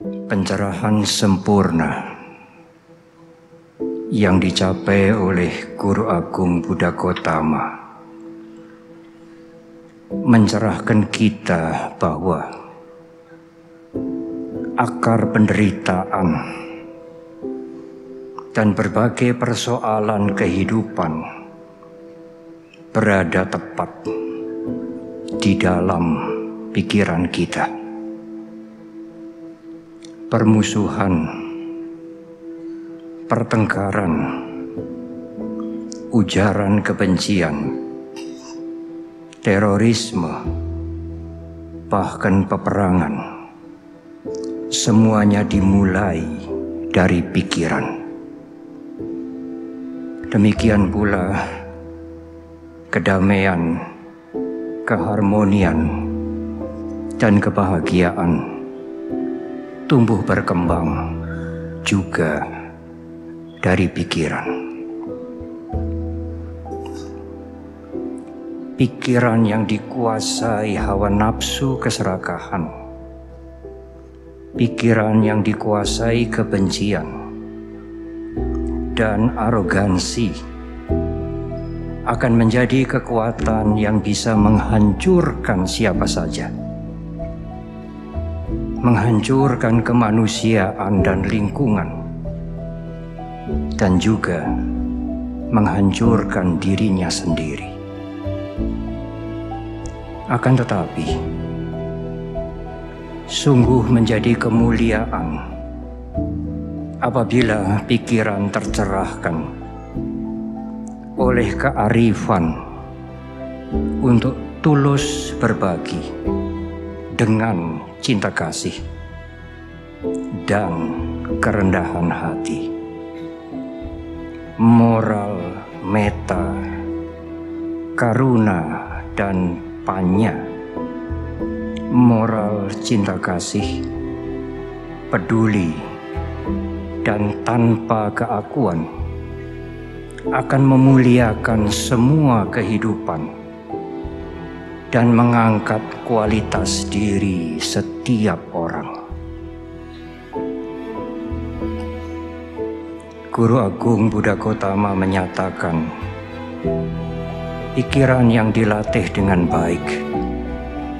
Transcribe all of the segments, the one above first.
pencerahan sempurna yang dicapai oleh Guru Agung Buddha Gotama mencerahkan kita bahwa akar penderitaan dan berbagai persoalan kehidupan berada tepat di dalam pikiran kita permusuhan, pertengkaran, ujaran kebencian, terorisme, bahkan peperangan. Semuanya dimulai dari pikiran. Demikian pula kedamaian, keharmonian, dan kebahagiaan tumbuh berkembang juga dari pikiran. Pikiran yang dikuasai hawa nafsu keserakahan. Pikiran yang dikuasai kebencian dan arogansi akan menjadi kekuatan yang bisa menghancurkan siapa saja menghancurkan kemanusiaan dan lingkungan, dan juga menghancurkan dirinya sendiri. Akan tetapi, sungguh menjadi kemuliaan apabila pikiran tercerahkan oleh kearifan untuk tulus berbagi dengan cinta kasih dan kerendahan hati. Moral, meta, karuna, dan panya. Moral cinta kasih, peduli, dan tanpa keakuan akan memuliakan semua kehidupan dan mengangkat kualitas diri setiap orang. Guru Agung Buddha Gotama menyatakan, pikiran yang dilatih dengan baik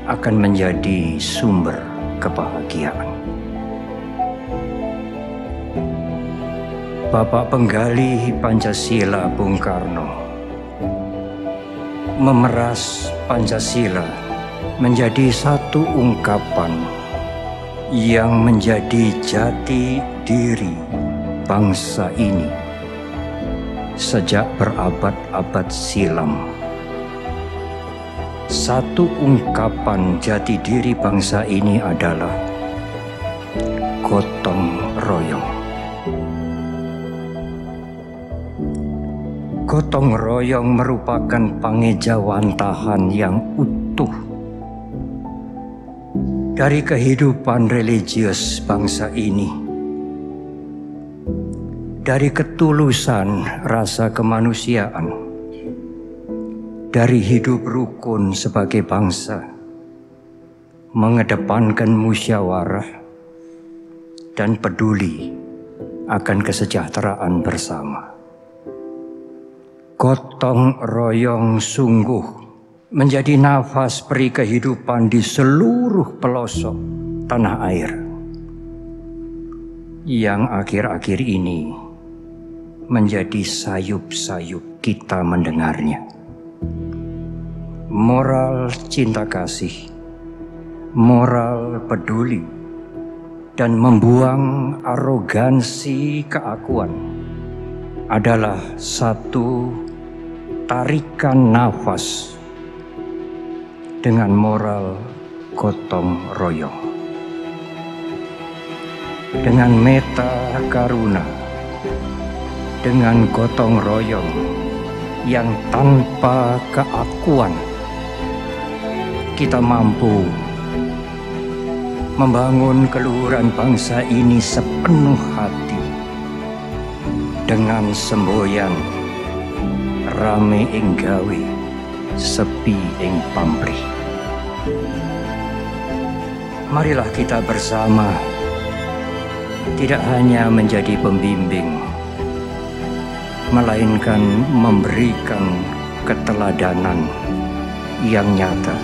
akan menjadi sumber kebahagiaan. Bapak Penggali Pancasila Bung Karno memeras Pancasila menjadi satu ungkapan yang menjadi jati diri bangsa ini sejak berabad-abad silam. Satu ungkapan jati diri bangsa ini adalah gotong royong. Gotong royong merupakan pangejawantahan yang utuh dari kehidupan religius bangsa ini. Dari ketulusan rasa kemanusiaan, dari hidup rukun sebagai bangsa, mengedepankan musyawarah dan peduli akan kesejahteraan bersama gotong royong sungguh menjadi nafas peri kehidupan di seluruh pelosok tanah air yang akhir-akhir ini menjadi sayup-sayup kita mendengarnya. Moral cinta kasih, moral peduli, dan membuang arogansi keakuan adalah satu tarikan nafas dengan moral gotong royong. Dengan meta karuna, dengan gotong royong yang tanpa keakuan, kita mampu membangun keluhuran bangsa ini sepenuh hati dengan semboyan rame ing gawe sepi ing pamrih. Marilah kita bersama. Tidak hanya menjadi pembimbing, melainkan memberikan keteladanan yang nyata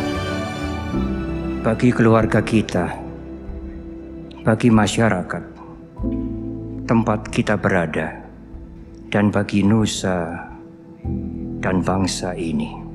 bagi keluarga kita, bagi masyarakat, tempat kita berada, dan bagi nusa dan bangsa ini.